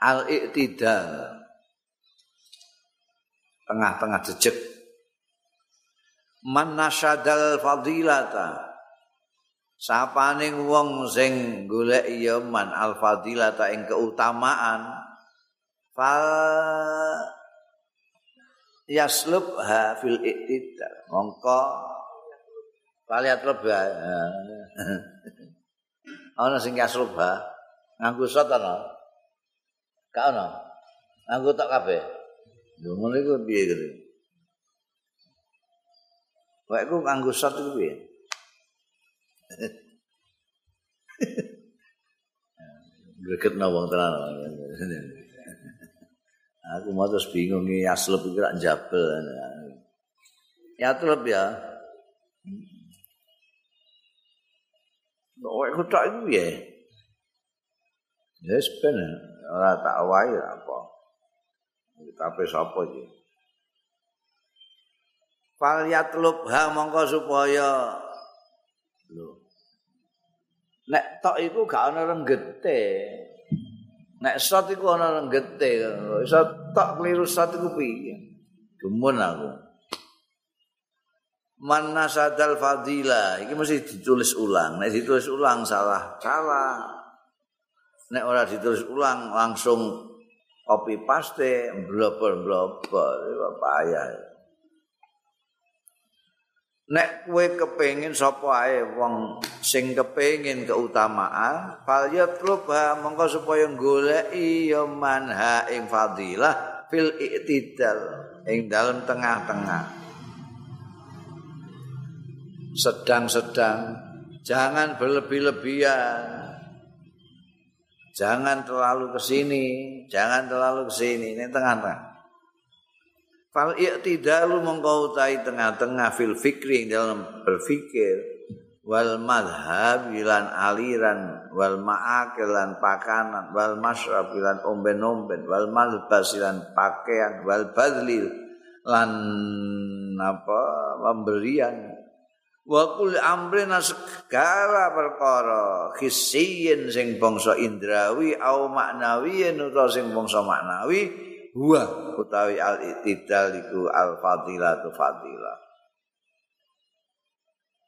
al-i'tidal tengah-tengah jejeg. Man nasyadal fadilata. Sapaning wong sing golek ya man al fadilata ing keutamaan fal yaslub ha fil iktidal mongko kaliat lebah ana sing yaslub ha nganggo sot ana gak ana nganggo tok kabeh lho ngono iku piye gitu Wek ku nganggo sot iku piye Greget na wong tenan. Aku mau terus bingung nih aslep itu rak jabel. Ya terus ya. Oh, aku tak itu ya. Ya sebenarnya orang tak awai apa. Tapi siapa sih? Fal yatlub ha mongko supaya lho. Nek tok iku gak ana renggete. Nek sot iku ana renggete. Iso tok kliru sot iku piye? Gemun aku. Man nasadal fadila. Iki mesti ditulis ulang. Nek ditulis ulang salah salah nek ora ditulis ulang langsung copy paste blobber blobber itu bahaya nek kowe kepengin sapa ae wong sing kepengin keutamaan fal yatlubha mongko supaya goleki ya manha ing fadilah fil i'tidal ing dalam tengah-tengah. Sedang-sedang jangan berlebih-lebihan jangan terlalu ke sini jangan terlalu ke sini ini tengah-tengah. Fal i'tidalu mongko utahi tengah-tengah fil fikri dalam berfikir wal madhab lan aliran wal ma'akil lan pakanan wal masyrab lan omben-omben wal malbas lan pakaian wal badlil lan apa pemberian wa kul amrin segala perkara khisiyin sing bangsa indrawi au maknawiyin utawa sing bangsa maknawi huwa utawi al itidal iku al fadilatu fadilah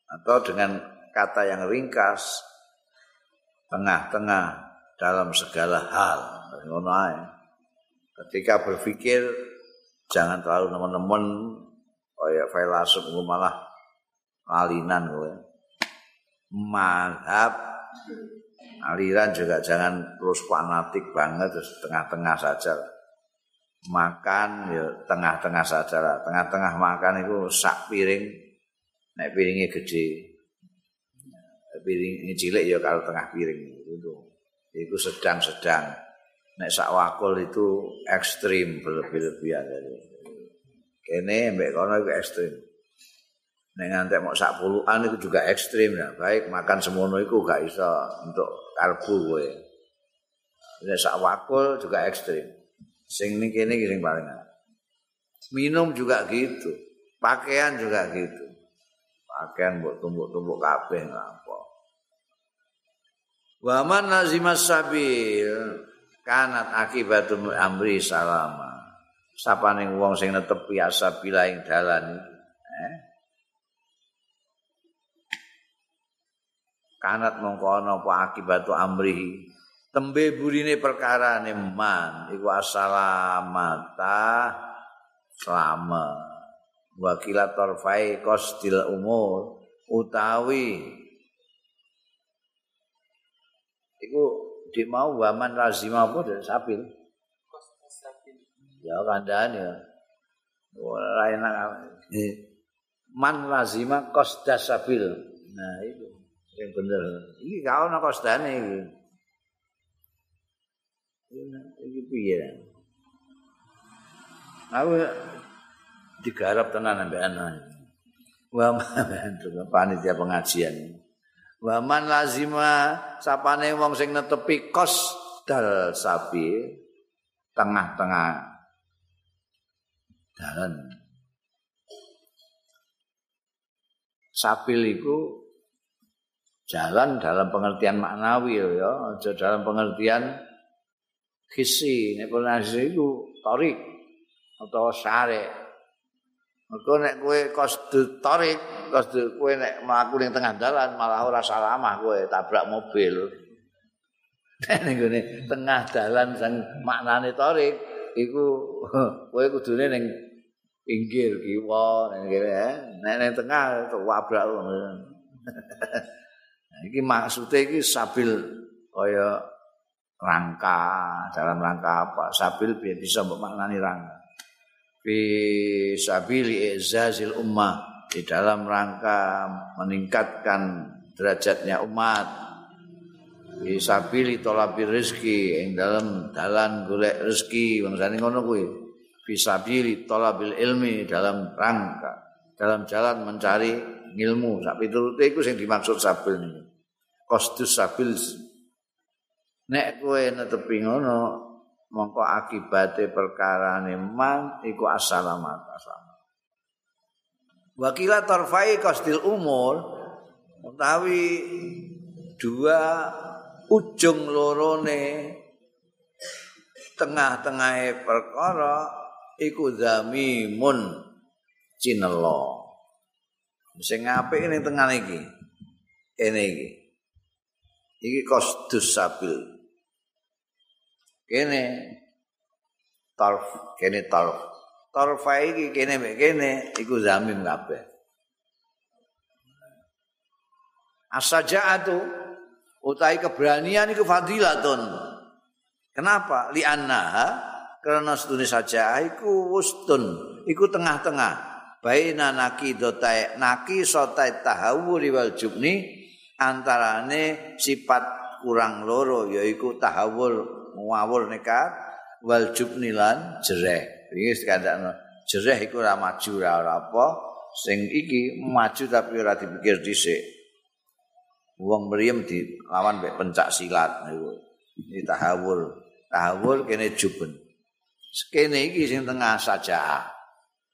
atau dengan kata yang ringkas tengah-tengah dalam segala hal. Ngono ae. Ketika berpikir jangan terlalu teman-teman kayak filosof malah alinan kowe madhab aliran juga jangan terus fanatik banget terus tengah-tengah saja makan ya tengah-tengah saja lah. Tengah-tengah makan itu sak piring. Nek piringnya gede. Piring cilik ya kalau tengah piring itu. Itu sedang-sedang. Nek sak wakul itu ekstrim berlebih-lebihan. Kene mbek kono itu ekstrim. Nek ngantek mau sak puluhan itu juga ekstrim ya. Baik makan semono itu gak bisa untuk karbu gue. Nek sak wakul juga ekstrim. Sing ini kene sing paling Minum juga gitu. Pakaian juga gitu. Pakaian buat tumbuk-tumbuk kabeh apa. Wa man nazimas sabil kanat akibatum amri salama. Sapane wong sing netep biasa bila ing dalan eh? Kanat mongko ana apa akibatu amrihi. Tembe burine perkara man iku asalamata selama wakilat torfai kostil umur utawi iku di mau waman lazima apa dari sapil ya kandaan ya. Ora enak. Man lazima kosda sabil. Nah itu yang bener. Ini kau nak kosdane ini iki piye? Aku digarap tenan ambek anak wa panitia pengajian. Wa man lazima sapane wong sing netepi kos dal sapi tengah-tengah dalan. Sapil iku jalan dalam pengertian maknawi ya aja dalam pengertian kisi nek purnasi iku tarik atau sare mergo nek kowe kosdu tarik kosdu kowe nek mlaku ning tengah dalan malah ora salamah kowe tabrak mobil. Ning tengah dalan sing maknane tarik iku kowe kudune ning pinggir kiwa ning kene eh. nek ning tengah tabrak iki maksude iki sabil kaya rangka dalam rangka apa? Sabil biar bisa maknani rangka. Fi sabili izazil ummah di dalam rangka meningkatkan derajatnya umat. Fi sabili tolabi rezeki yang dalam dalan golek rezeki bangsane ngono kuwi. Fi sabili tolabil ilmi dalam rangka dalam jalan mencari ilmu sak piturute iku sing dimaksud sabil niku. Kostus sabil. Nek kowe netepi ngono mongko akibate perkara man iku assalamat assalamat. Wakila tarfai kostil umur utawi dua ujung lorone tengah-tengahe perkara iku zamimun cinelo sing apik ning tengah iki. Kene iki. Iki kostus sabil. Kene tarf kene tarf tarfa iki kene mek kene iku zamim kabeh. Asajaatu utai keberanian iku fadilatun. Kenapa? Li annaha karena setune saja iku wustun iku tengah-tengah baina naki dotai naki sotai tahawuri wal jubni antarane sifat kurang loro yaiku tahawur ngawur nekat wal jubnilan jereh. Iki sekandakno jereh iku ora maju ora apa. Sing iki maju tapi ora dipikir dhisik. Wong mriyem dilawan mek pencak silat niku. Iki tahawul tahawul kene juben. Kene iki sing tengah saja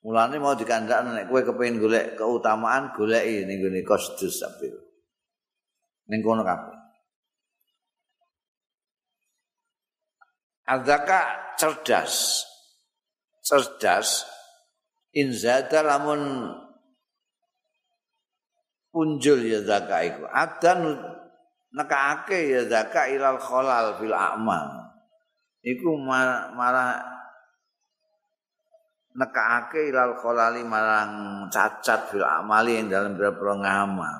mulane mau dikandakno nek kowe kepengin golek keutamaan goleki ning gone kosdus sabil ning kono kabeh Adzaka cerdas. Cerdas inzada lamun punjul ya zaka iku. Adan nekake ya zaka ilal kholal fil a'mal. Iku malah nekake ilal kholali marang cacat fil amali yang dalam beberapa ngamal.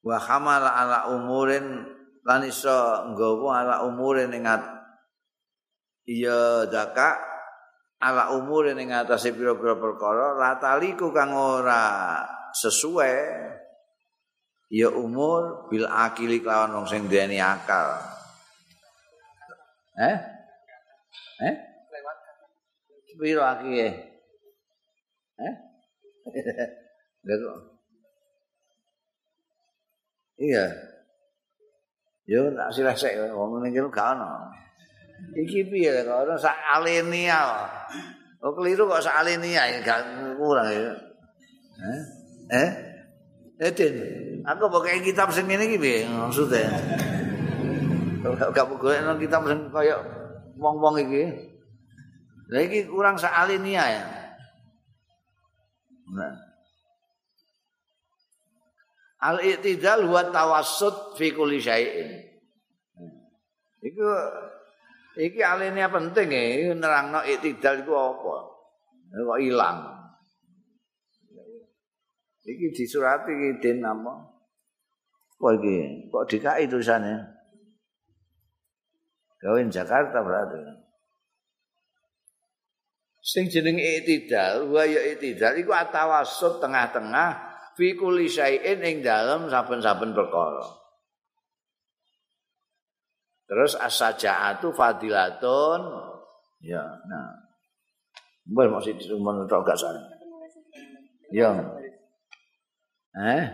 Wa hamala ala umurin lan iso nggawa ala umurin ing iya daka ala umur ning atase pira-pira perkara lataliku kang ora sesuai ya umur bil akili kelawan wong sing duweni akal. Eh? Eh piro akile eh iya. Yo tak silesek wong ngene gak ono. Iki piye kok ora sak alenia. Kok keliru kok sak alenia ya gak kurang ya. Eh? Eh? Eden, aku pakai kitab sing ngene iki piye maksudnya? Gak golek nang kitab sing kaya wong-wong iki. Lah iki kurang sak alenia ya. Nah. Al-i'tidal wa tawassut fi kulli syai'in. Iku Iki aline penting e, nerangno iktidal iku apa? Kok ilang. Iki disurati iki den apa? Kok iki? Kok dikai tulisane? Gawe Jakarta berarti. Sing jeneng iktidal, wa ya iktidal iku atawasut tengah-tengah fi kulli syai'in ing dalem saben-saben perkara. Terus as-saja'atu fadilatun. Ya, nah. Mbak masih di rumah itu agak sana. Ya. Eh?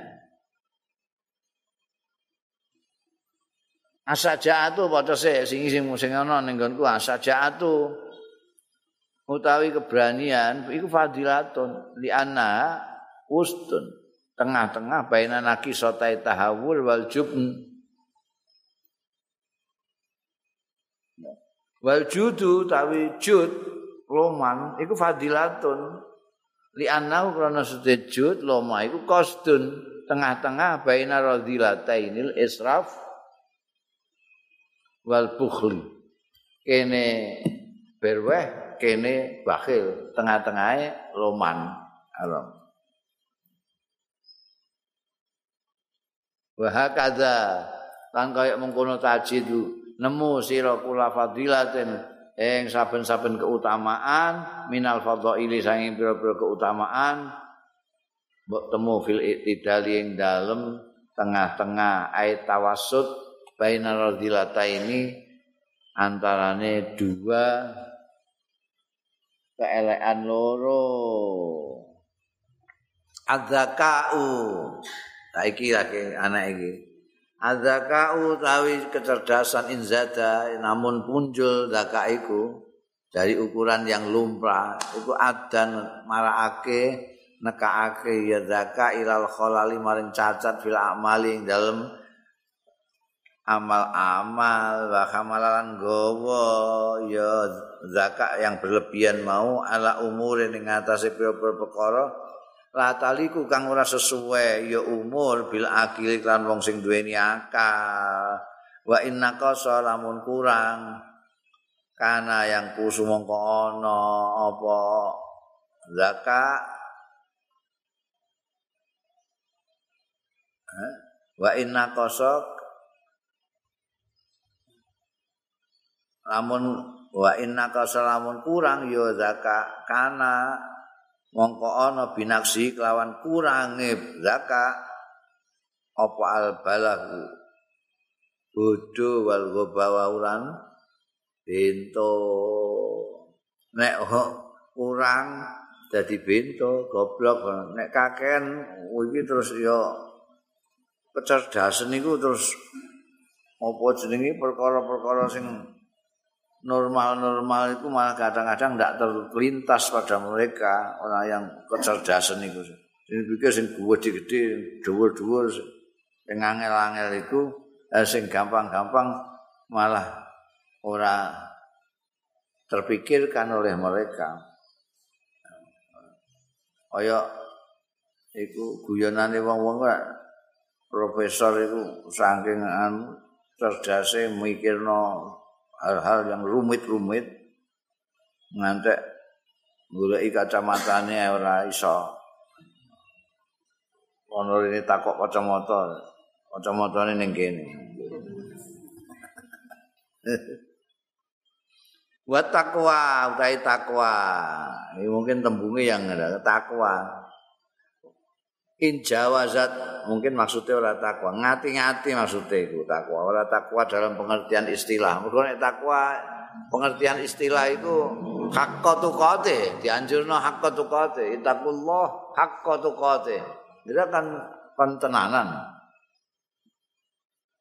As-saja'atu pada saya sing sing sing ana ning nggonku as-saja'atu utawi keberanian iku fadilatun li anna ustun tengah-tengah baina nakisatai tahawul wal jubn. Wal judu tawi jud loman iku fadilatun. Li annahu krana sujud loma iku kosdun. Tengah-tengah baina radilatainil israf wal bukhli. Kene berweh kene bakhil tengah-tengahe loman. Alam wa hakadha lan kaya mengkono tajidu nemu sira kula fadilatin ing saben-saben keutamaan minal fadhaili sanging pira-pira keutamaan mbok temu fil iktidali ing dalem tengah-tengah ayat tawassut baina radilata ini antarane dua keelekan loro. Adzakau. Saiki lagi anak iki. Adzakau tawi kecerdasan inzada namun punjul zakaiku dari ukuran yang lumrah. Iku adan marakake nekaake ya zaka ilal kholali maring cacat fil amali ing dalem amal-amal wa khamalan gowo ya zakat yang berlebihan mau ala umur ing ngatasé pira-pira perkara la taliku kang ora sesuai ya umur bil akil lan wong sing duweni akal. Wa inna qasa lamun kurang kana yang kusu mongko ana apa? Zakat. Wa inna qasa lamun wa inna qasa lamun kurang ya zakat kana. Mongko ana binaksi kelawan kurange zakat apa al balahu? Bodho wal gobawuran bento. Nek kurang dadi bento goblok. Nek kaken iki terus ya kecerdasan niku terus apa jenenge? Perkara-perkara sing normal-normal itu malah kadang-kadang tidak terlintas pada mereka orang yang kecerdasan itu. Ini pikir sing gede-gede, dhuwur-dhuwur, sing angel-angel itu, eh, sing gampang-gampang malah ora terpikirkan oleh mereka. Kaya iku guyonane wong-wong profesor itu saking anu cerdase mikirno hal-hal yang rumit-rumit ngantek goleki kacamatane ora iso. Ono ini takok kacamata kacamatane ning kene. Wa takwa utai takwa. Ini mungkin tembunge yang ada takwa in jawazat mungkin maksudnya ora takwa. Ngati-ngati maksudnya itu takwa. Ora takwa dalam pengertian istilah. Mergo nek takwa pengertian istilah itu hakka tuqate dianjurno hakka tuqate itakullah hakka tuqate dia kan pentenanan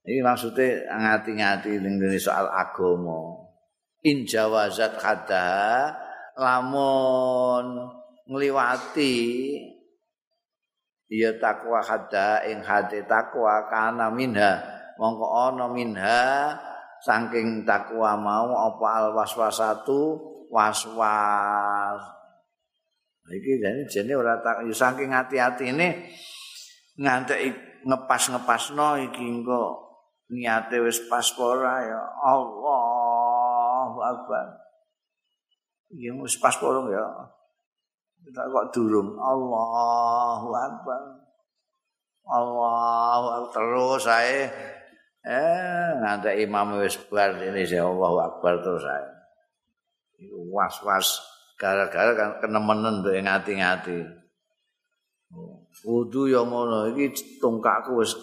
ini maksudnya ngati-ngati ning soal agama in jawazat kada lamun ngliwati ya takwa hada ing hati takwa kana minha. Mongko ana minha saking takwa mau apa al waswasatu waswas. Iki jane jene ora tak saking ati-ati ini ngantek ngepas-ngepasno iki engko niate wis pas ora ya Allah akbar. Ya wis pas ya kita kok durung. Allahu Akbar. Allahu Akbar. Terus saya eh nanti imam wis bar ini saya Allahu Akbar terus saya was was gara-gara kan kenemenen untuk ngati-ngati. Wudu yang ngono. Ini tungkakku wis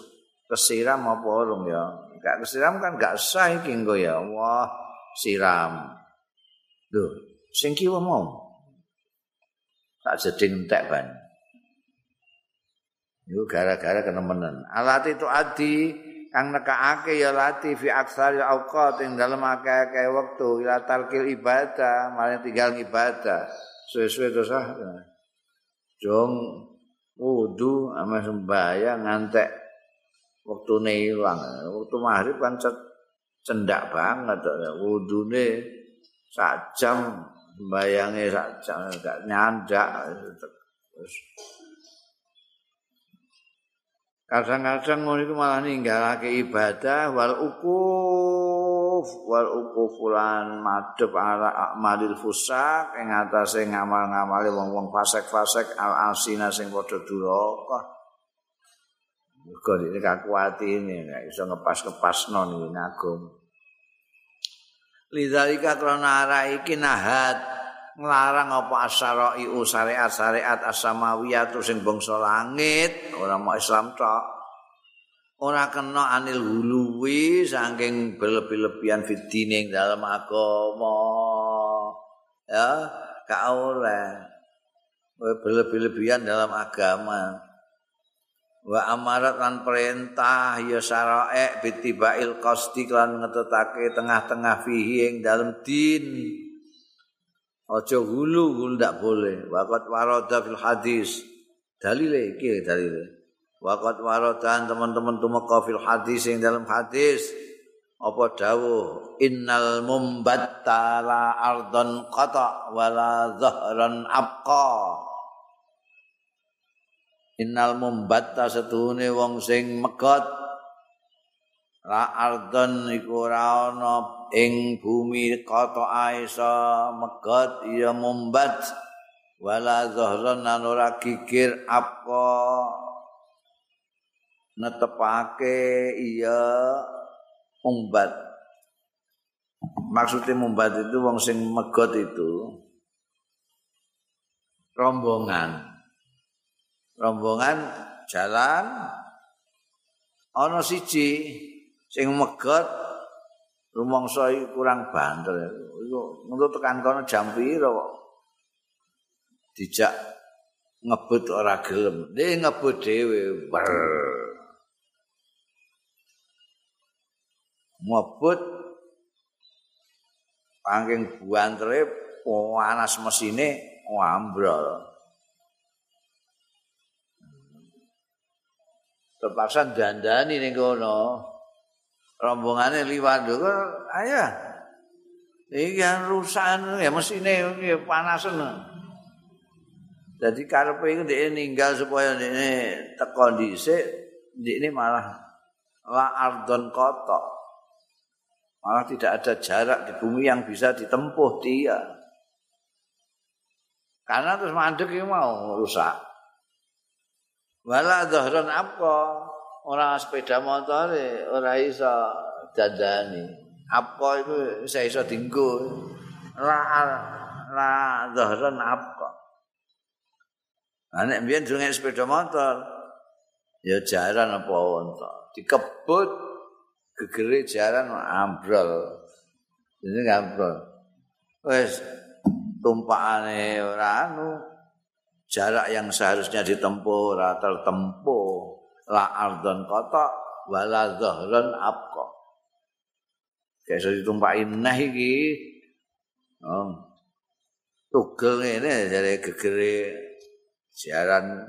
kesiram apa orang ya? Gak kesiram kan gak sah iki ya. Allah siram. Duh, sing kiwa mau tak jeding entek ban. Iku gara-gara kenemenan. Alat itu adi kang nekake ya lati fi aksar ya auqat ing dalem akeh-akeh wektu ila talkil ibadah, malah tinggal ibadah. Suwe-suwe terus ah. Jong wudu ama sembahyang ngantek wektune ilang. Wektu maghrib kan cendak banget wudune sak jam bayange sak gak nyandak terus kadang-kadang ngono iku malah ninggalake ibadah wal ukuf wal ukufulan madhep ala amalil fusak ing atase ngamal-ngamale wong-wong fasik-fasik al asina sing padha duraka. Mergo iki kakuati ini iso ngepas-ngepas non iki ngagum. Lidzalika krana ara iki nahat nglarang apa asyara'i syariat-syariat as-samawiyah sing bangsa langit, ora mau Islam tok. Ora kena anil huluwi saking berlebih-lebihan fitine dalam agama. Ya, gak oleh. Berlebih-lebihan dalam agama. Wa amarat lan perintah ya syarae bitibail qasti lan ngetetake tengah-tengah fihi ing dalem din. Aja hulu hulu ndak boleh. Waqat warada fil hadis. Dalile iki dalile. Waqat warada teman-teman tumeka fil hadis ing dalam hadis. Apa dawuh? Innal mumbattala ardon qata wala zahran abqa innal mumbatta setuhune wong sing megot. La ardon iku ora ana ing bumi kata aisa megot ya mumbat. Wala zahran lan ora gigir apa. Netepake iya mumbat. Maksudnya mumbat itu wong sing megot itu rombongan rombongan jalan ana siji sing megot rumangsa kurang banter. Iku ngono tekan kono jam pira kok dijak ngebut ora gelem. Dhe ngebut dhewe ngebut pangking buantere panas mesine ambrol terpaksa dandani ning kono. Rombongane liwat kok ayo. Iki kan rusak ya mesine iki panasen. Jadi karepe iku dhek ninggal supaya dhek teko dhisik, dhek malah la ardon kotok. Malah tidak ada jarak di bumi yang bisa ditempuh dia. Karena terus mandek mau rusak. Wala dhahran apa? Ora sepeda motor ora iso dandani. Apa itu saya iso dinggo? La la dhahran apa? Nek mbiyen durung sepeda motor ya jaran apa wonten dikebut gegere jaran ambrol. Ini ambrol. Wis tumpakane ora anu jarak yang seharusnya ditempuh ora tertempuh. La ardon kota wala zahran abqa kayak ditumpaki nah iki. Oh. tugel ini dari gegere siaran.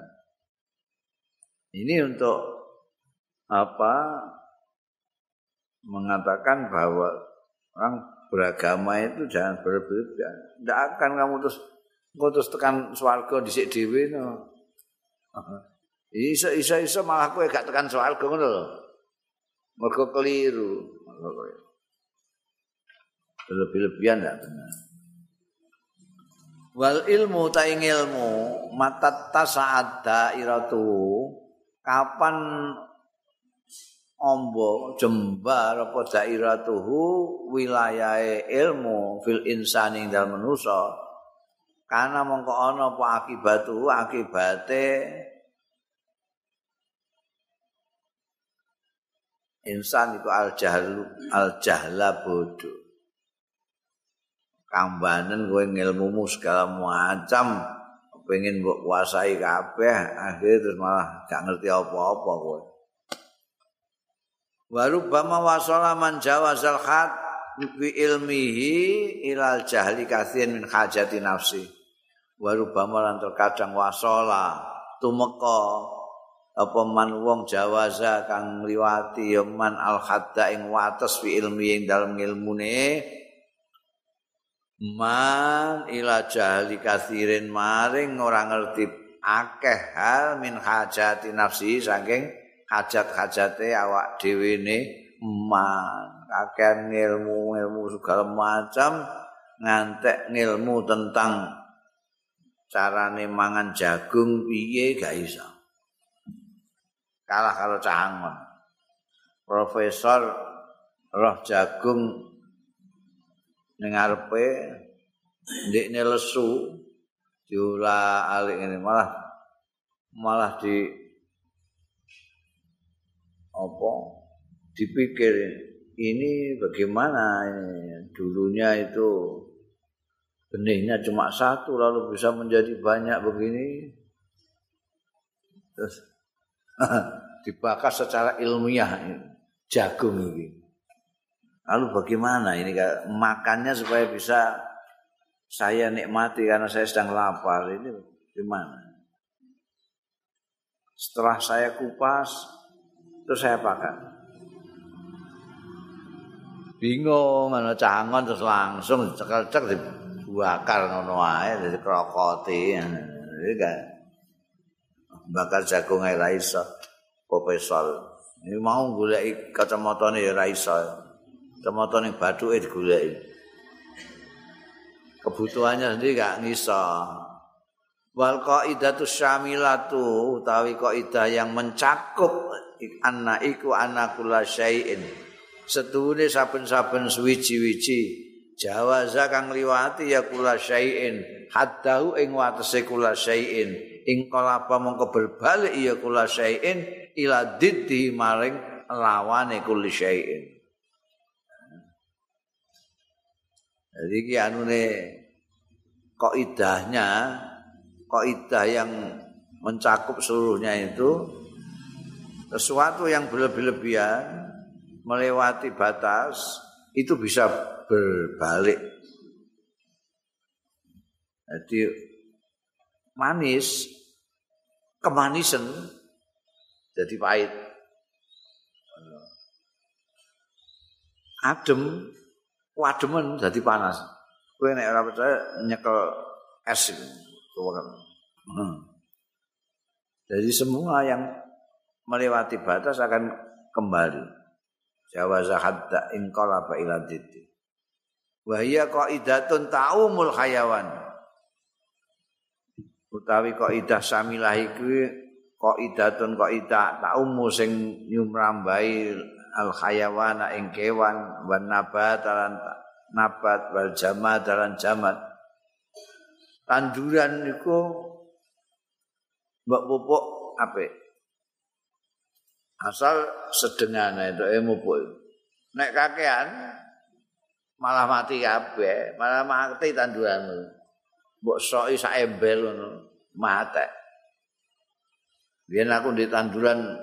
Ini untuk apa? Mengatakan bahwa orang beragama itu jangan berbeda tidak akan kamu terus Engko terus tekan swarga dhisik dhewe no. Iso iso iso malah kowe gak tekan swarga ngono lho. Mergo keliru. Lebih-lebihan enggak benar. Wal ilmu ta ilmu matat tasaat dairatu kapan ombo jembar apa dairatuhu wilayahe ilmu fil insani dalam manusa Karena mongko ana apa akibatu akibate insan itu al jahlu al jahla bodoh. Kambanen kowe ngilmumu segala macam pengen mbok kuasai kabeh akhir terus malah gak ngerti apa-apa kowe. Waru bama wasala man jawazal khat bi ilmihi ilal jahli kathin min hajati nafsi. Warubama lan terkadang wasola tumeka apa man wong jawaza kang liwati ya man al hadda ing wates fi ilmi ing dalem ilmune. Man ila jahli kathirin maring ora ngerti akeh hal min hajati nafsi saking hajat-hajate awak dhewe ne man. Akeh ilmu ilmu segala macam ngantek ilmu tentang carane mangan jagung piye gak iso. Kalah karo cangon profesor roh jagung ning arepe ndekne lesu diolah alik ini malah malah di apa dipikir ini bagaimana ini dulunya itu benihnya cuma satu lalu bisa menjadi banyak begini terus dibakar secara ilmiah jagung ini Lalu bagaimana ini makannya supaya bisa saya nikmati karena saya sedang lapar ini gimana? Setelah saya kupas terus saya pakai. Bingung ana cangon terus langsung cekel-cek dibakar ngono ae dadi krokoti. Bakar jagung ae ra iso. Profesor. Ini mau golek kacamatane ya ra iso. Ning bathuke digoleki. Kebutuhannya sendiri gak ngiso. Wal qaidatu syamilatu utawi kaidah yang mencakup anna iku ana kula syai'in. Setuhune saben-saben suwiji-wiji jawaza kang liwati ya kula syai'in haddahu ing watese kula syai'in ing kalapa mongko berbalik ya kula syai'in ila diddi maring lawane kula syai'in. Jadi iki anune kaidahnya kaidah yang mencakup seluruhnya itu sesuatu yang berlebih-lebihan melewati batas itu bisa berbalik. Jadi manis kemanisan jadi pahit. Adem wademen dadi panas. Kowe nek ora percaya nyekel es itu. Hmm. Jadi semua yang melewati batas akan kembali. Jawaza hadda in qalaba ila diddi. Wa hiya qaidatun ta'umul hayawan. Utawi kaidah samilah iku qaidatun qaidah ta'umu sing nyumrambai al hayawana ing kewan wan nabat lan nabat wal jamad lan jamad tanduran niku mbok pupuk apik asal sedengan itu pupuk nek kakean malah mati kabeh malah mati tanduran mbok soki sak embel ngono mate biyen aku di tanduran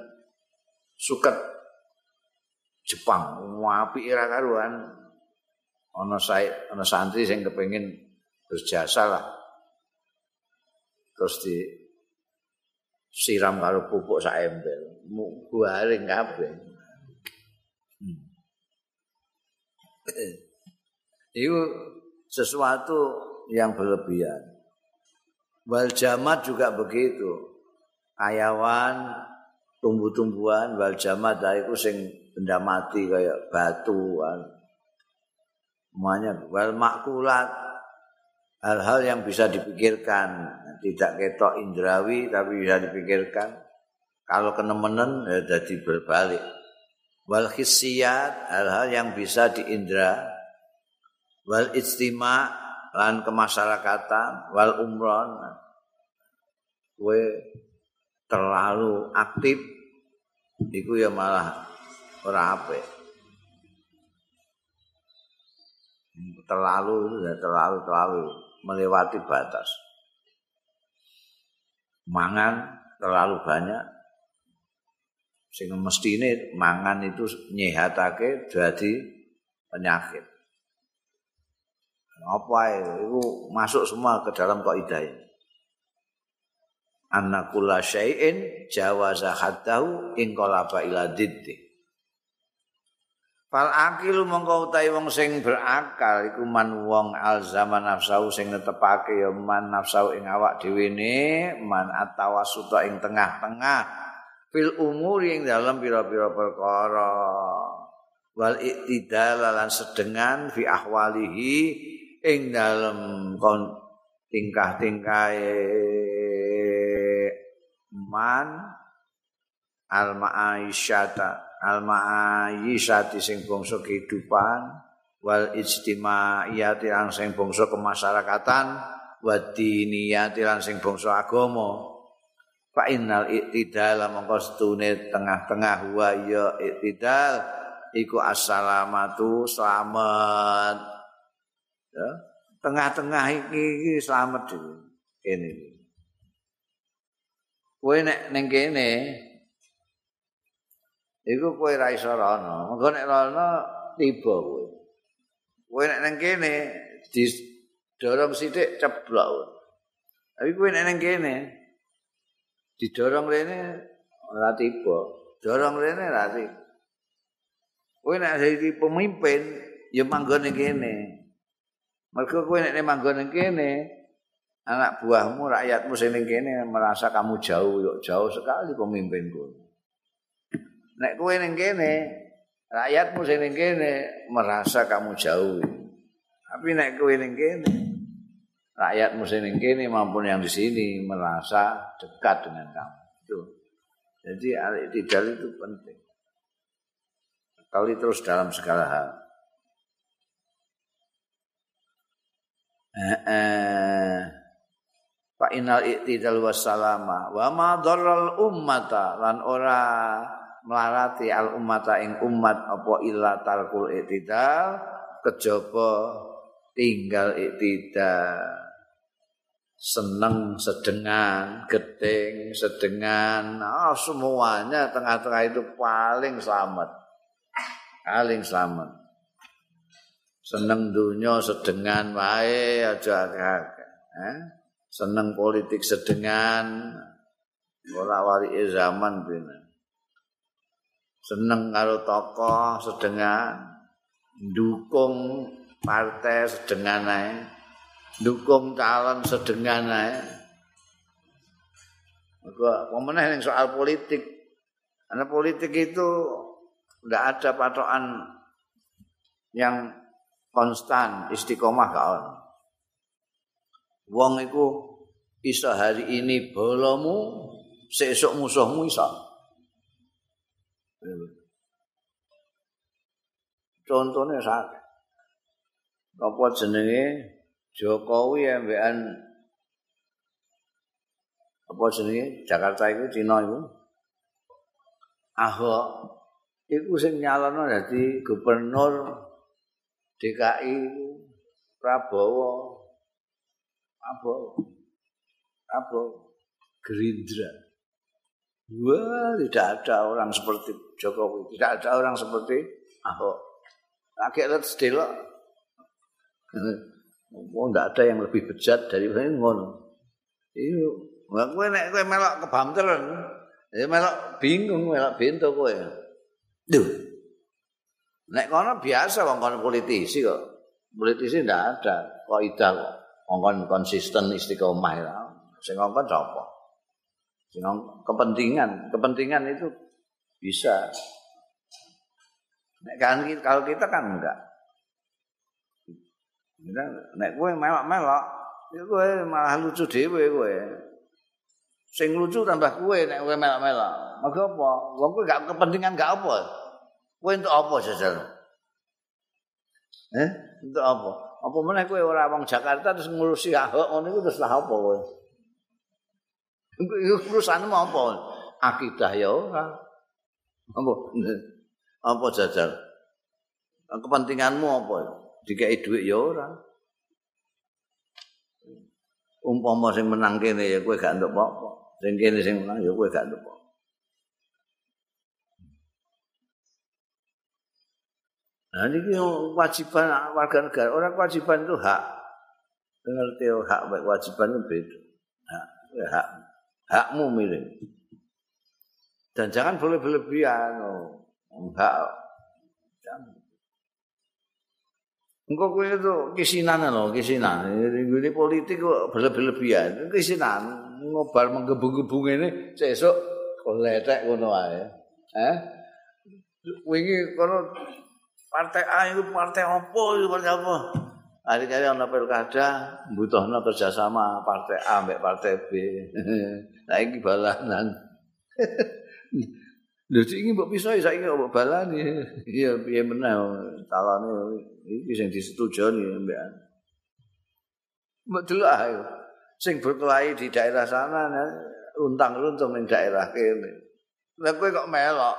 suket Jepang apik ora karuan. Ana saya ana santri sing kepengin berjasa lah. Terus di siram karo pupuk sak embel garing kabeh. Hmm. itu sesuatu yang berlebihan. Wal jamat juga begitu. Ayawan tumbuh-tumbuhan wal jamat itu sing benda mati kayak batu semuanya. Wal makulat hal-hal yang bisa dipikirkan tidak ketok indrawi tapi bisa dipikirkan. Kalau kenemenen ya jadi berbalik. Wal khissiyat hal-hal yang bisa diindra. Wal istima lan kemasyarakatan. Wal umron. We terlalu aktif itu ya malah ora apik. Terlalu ya terlalu terlalu melewati batas. Mangan terlalu banyak sehingga mesti ini mangan itu nyehatake jadi penyakit. Apa itu masuk semua ke dalam kaidah ini. Anakula syai'in jawaza haddahu in ila. Fal akilu mongko utahe wong sing berakal iku man wong al zaman nafsu sing netepake ya man nafsu ing awak dhewe ne man atawasuta ing tengah-tengah fil umuri ing dalam pira-pira perkara. Wal iktidal lan sedengan fi ahwalihi ing dalam kon tingkah-tingkahe man al ma'aisyata al ma'ayisati sing bangsa kehidupan wal ijtimaiyati lan sing bangsa kemasyarakatan wa diniyati lan sing bangsa agama. Fa innal iktidal mongko setune tengah-tengah wa ya iktidal iku assalamatu selamat. Ya tengah-tengah iki selamat iki kene. Kowe nek ning kene iku kowe ra iso rono. Mengko nek rono tiba kowe. Kowe nek nang kene didorong sithik ceblok. Tapi kowe nek nang kene didorong rene ora tiba. Dorong rene ra tiba. Kowe nek dadi pemimpin ya manggon ning kene. Mergo kowe nek manggon ning kene anak buahmu rakyatmu sing ning kene merasa kamu jauh jauh sekali pemimpinku. Nek kowe ning kene rakyatmu sing ning kene merasa kamu jauh. Tapi nek kowe ning kene rakyatmu sing ning kene maupun yang di sini merasa dekat dengan kamu. Itu jadi al-i'tidal itu penting. Kali terus dalam segala hal. Eh, eh. Pak inal i'tidal wassalama wa ma dharral ummata lan ora melarati al ummata ing umat apa illa talkul iktidal kejaba tinggal iktidal. Seneng sedengan gedeng sedengan. Oh, semuanya tengah-tengah itu paling selamat. Paling selamat. Seneng dunia sedengan wae aja eh? seneng politik sedengan. Ora wali zaman bener seneng karo tokoh sedengan. Dukung partai sedengan ae. Dukung calon sedengan ae. Gua pemenang yang soal politik. Karena politik itu tidak ada patokan yang konstan istiqomah kawan wong iku iso hari ini bolomu sesuk musuhmu iso Contohnya saat apa jenenge? Jokowi ambekan apa jenenge? Jakarta itu Cina itu Ahok itu sing nyalono dadi gubernur DKI Prabowo Prabowo Prabowo Gerindra. Wah, tidak ada orang seperti Jokowi, tidak ada orang seperti Ahok. Akhirnya sedelok. Oh, tidak ada yang lebih bejat dari ini ngono. Iyo, nggak kue nek kue melok kebamteran, ya melok bingung, melok bintu kue. Duh, nek kono biasa wong kono politisi kok. Politisi tidak ada, kok ida kok. Wong konsisten istiqomah ya. Sing ngomong sapa? kepentingan, kepentingan itu bisa. Kan kalau kita kan enggak. Kita nek kowe melok-melok, kowe malah lucu dhewe kowe. Sing lucu tambah kowe nek kowe melok-melok. Mergo apa? Wong kowe enggak kepentingan enggak apa. Kowe untuk apa jajal? Eh, untuk apa? Apa meneh kowe ora wong Jakarta terus ngurusi Ahok ngono iku terus lah apa kowe? urusan apa? Akidah ya ora. Apa? Apa jajal? Kepentinganmu apa? Dikai duit ya ora. Umpama sing menang kene ya kowe gak entuk apa-apa. Sing kene sing menang ya kowe gak entuk apa. Nah, ini kewajiban warga negara. Orang kewajiban itu hak. Ngerti hak kewajiban itu beda. Hak, hak. hakmu milih. Dan jangan boleh berlebihan. Oh. Enggak. Engko kowe itu kisinan lho, kisinan. Ini politik kok berlebih-lebihan. Kisinan ngobar menggebung-gebung ini sesuk koletek ngono wae. Eh? Wingi kono partai A itu partai apa itu partai apa? Hari-hari ana pilkada mbutuhna kerjasama partai A mbek partai B. nah iki balanan. Lha iki mbok piso saiki mbok balani. Iya piye meneh calone iki sing disetujoni mbek. Mbok delok ae. Sing berkelahi di daerah sana runtang-runtung ning daerah kene. Lah kowe kok melok.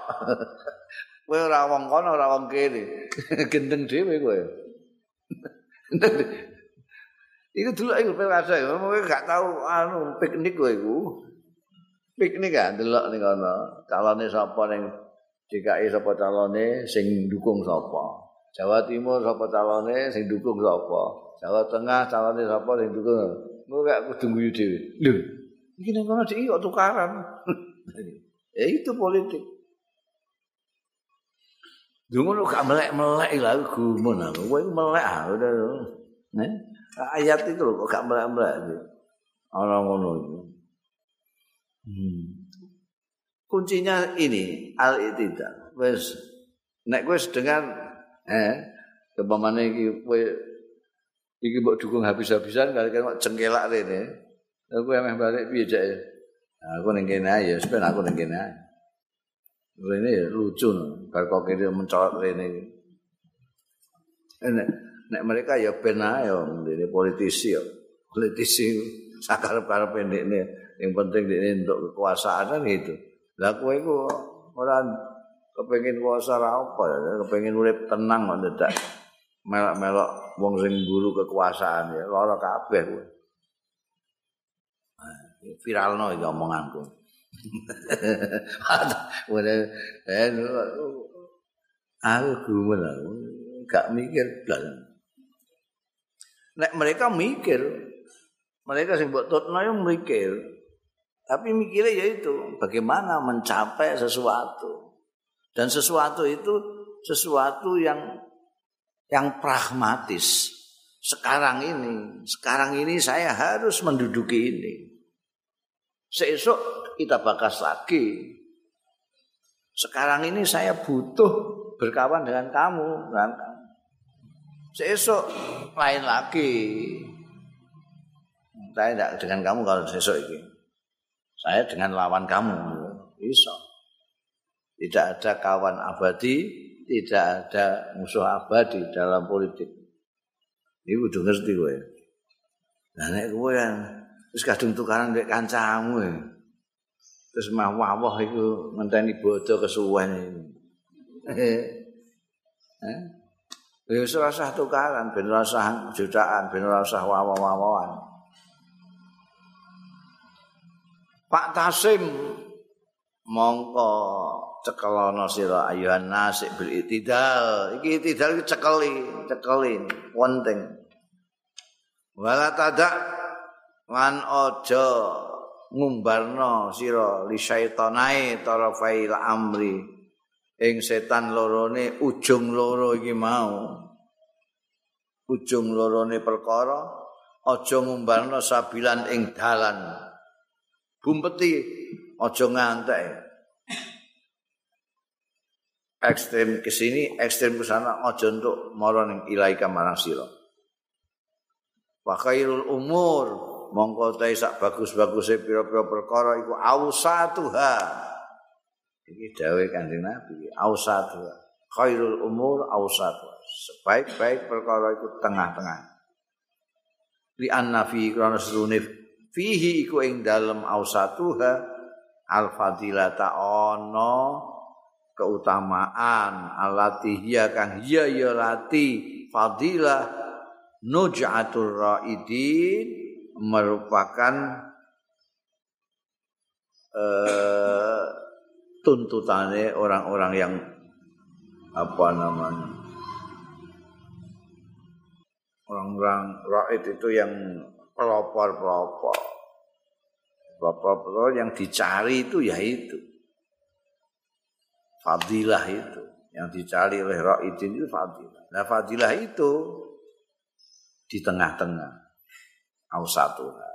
kowe ora wong kono ora wong kene. Gendeng dhewe kowe. Iku dulu iku pilkada ya, kowe gak tau anu piknik kowe iku. Piknik kan delok ning kono, calone sapa ning DKI sapa calone sing dukung sapa. Jawa Timur sapa calone sing dukung sapa. Jawa Tengah calone sapa sing dukung. Kowe gak kudu nguyu dhewe. Lho, iki ning kono iki kok tukaran. ya itu politik. Dungu lu gak melek-melek lah gumun aku. Kowe melek ah udah. Nih, ayat itu kok gak melek-melek. Orang ngono itu. Hmm. Kuncinya ini al itida. Wes nek kowe dengan eh kepamane iki kowe iki mbok dukung habis-habisan kali kan cengkelak rene. Aku emeh balik piye jake. Aku ning kene ya, sepen aku ning kene. Rene lucu, bar kok kene mencolot rene iki. Nek, nek mereka ya ben ae politisi ya. Politisi sakar-karep pendekne yang penting ini untuk kekuasaan kan gitu. Lah kowe iku ora kepengin kuasa ra apa kepengin urip tenang kok ndak. Melok-melok wong sing guru kekuasaan ya lara kabeh kowe. Viralno iki omonganku. Wene eh aku gumun aku gak mikir blas. Nek mereka mikir, mereka sing mbok tutno yo mikir. Tapi mikirnya ya itu bagaimana mencapai sesuatu. Dan sesuatu itu sesuatu yang yang pragmatis. Sekarang ini, sekarang ini saya harus menduduki ini. Seesok kita bakas lagi. Sekarang ini saya butuh berkawan dengan kamu, kan? Seesok lain lagi. Saya tidak dengan kamu kalau seesok ini. Saya dengan lawan kamu. Bisa. Tidak ada kawan abadi, tidak ada musuh abadi dalam politik. Ini udah ngerti gue. Nah, nek gue yang terus kadung tukaran dek kancamu ya. Terus mah wawah itu ngenteni bodoh kesuwen ini. Eh? Ya usah tukaran, ben usah jutaan, ben usah wawah-wawahan. Pak Tasim mongko cekelono sira ayuhan nasik bil itidal. Iki itidal iki cekeli, cekeli penting. Wala tadak lan aja ngumbarno sira li syaitanae tarafail amri ing setan lorone ujung loro iki mau ujung lorone perkara aja ngumbarno sabilan ing dalan bumpeti aja ngantek. Ekstrem ke sini ekstrem ke sana aja untuk mara ning ilaika marang sira. Umur mongko ta sak bagus-baguse pira-pira perkara iku ausatuha. Iki dawuh kanjeng Nabi ausatuha. Khairul umur ausatuha. Sebaik-baik perkara iku tengah-tengah. Li anna fi fihi iku ing dalem ausatuha al fadilata ono keutamaan alati hiya kang hiya ya lati fadilah nuj'atul raidin merupakan uh, tuntutannya orang-orang yang apa namanya orang-orang raid itu yang pelopor-pelopor. Pelopor-pelopor yang dicari itu ya itu. Fadilah itu. Yang dicari oleh Ra'idin itu fadilah. Nah fadilah itu di tengah-tengah. Ausatuha.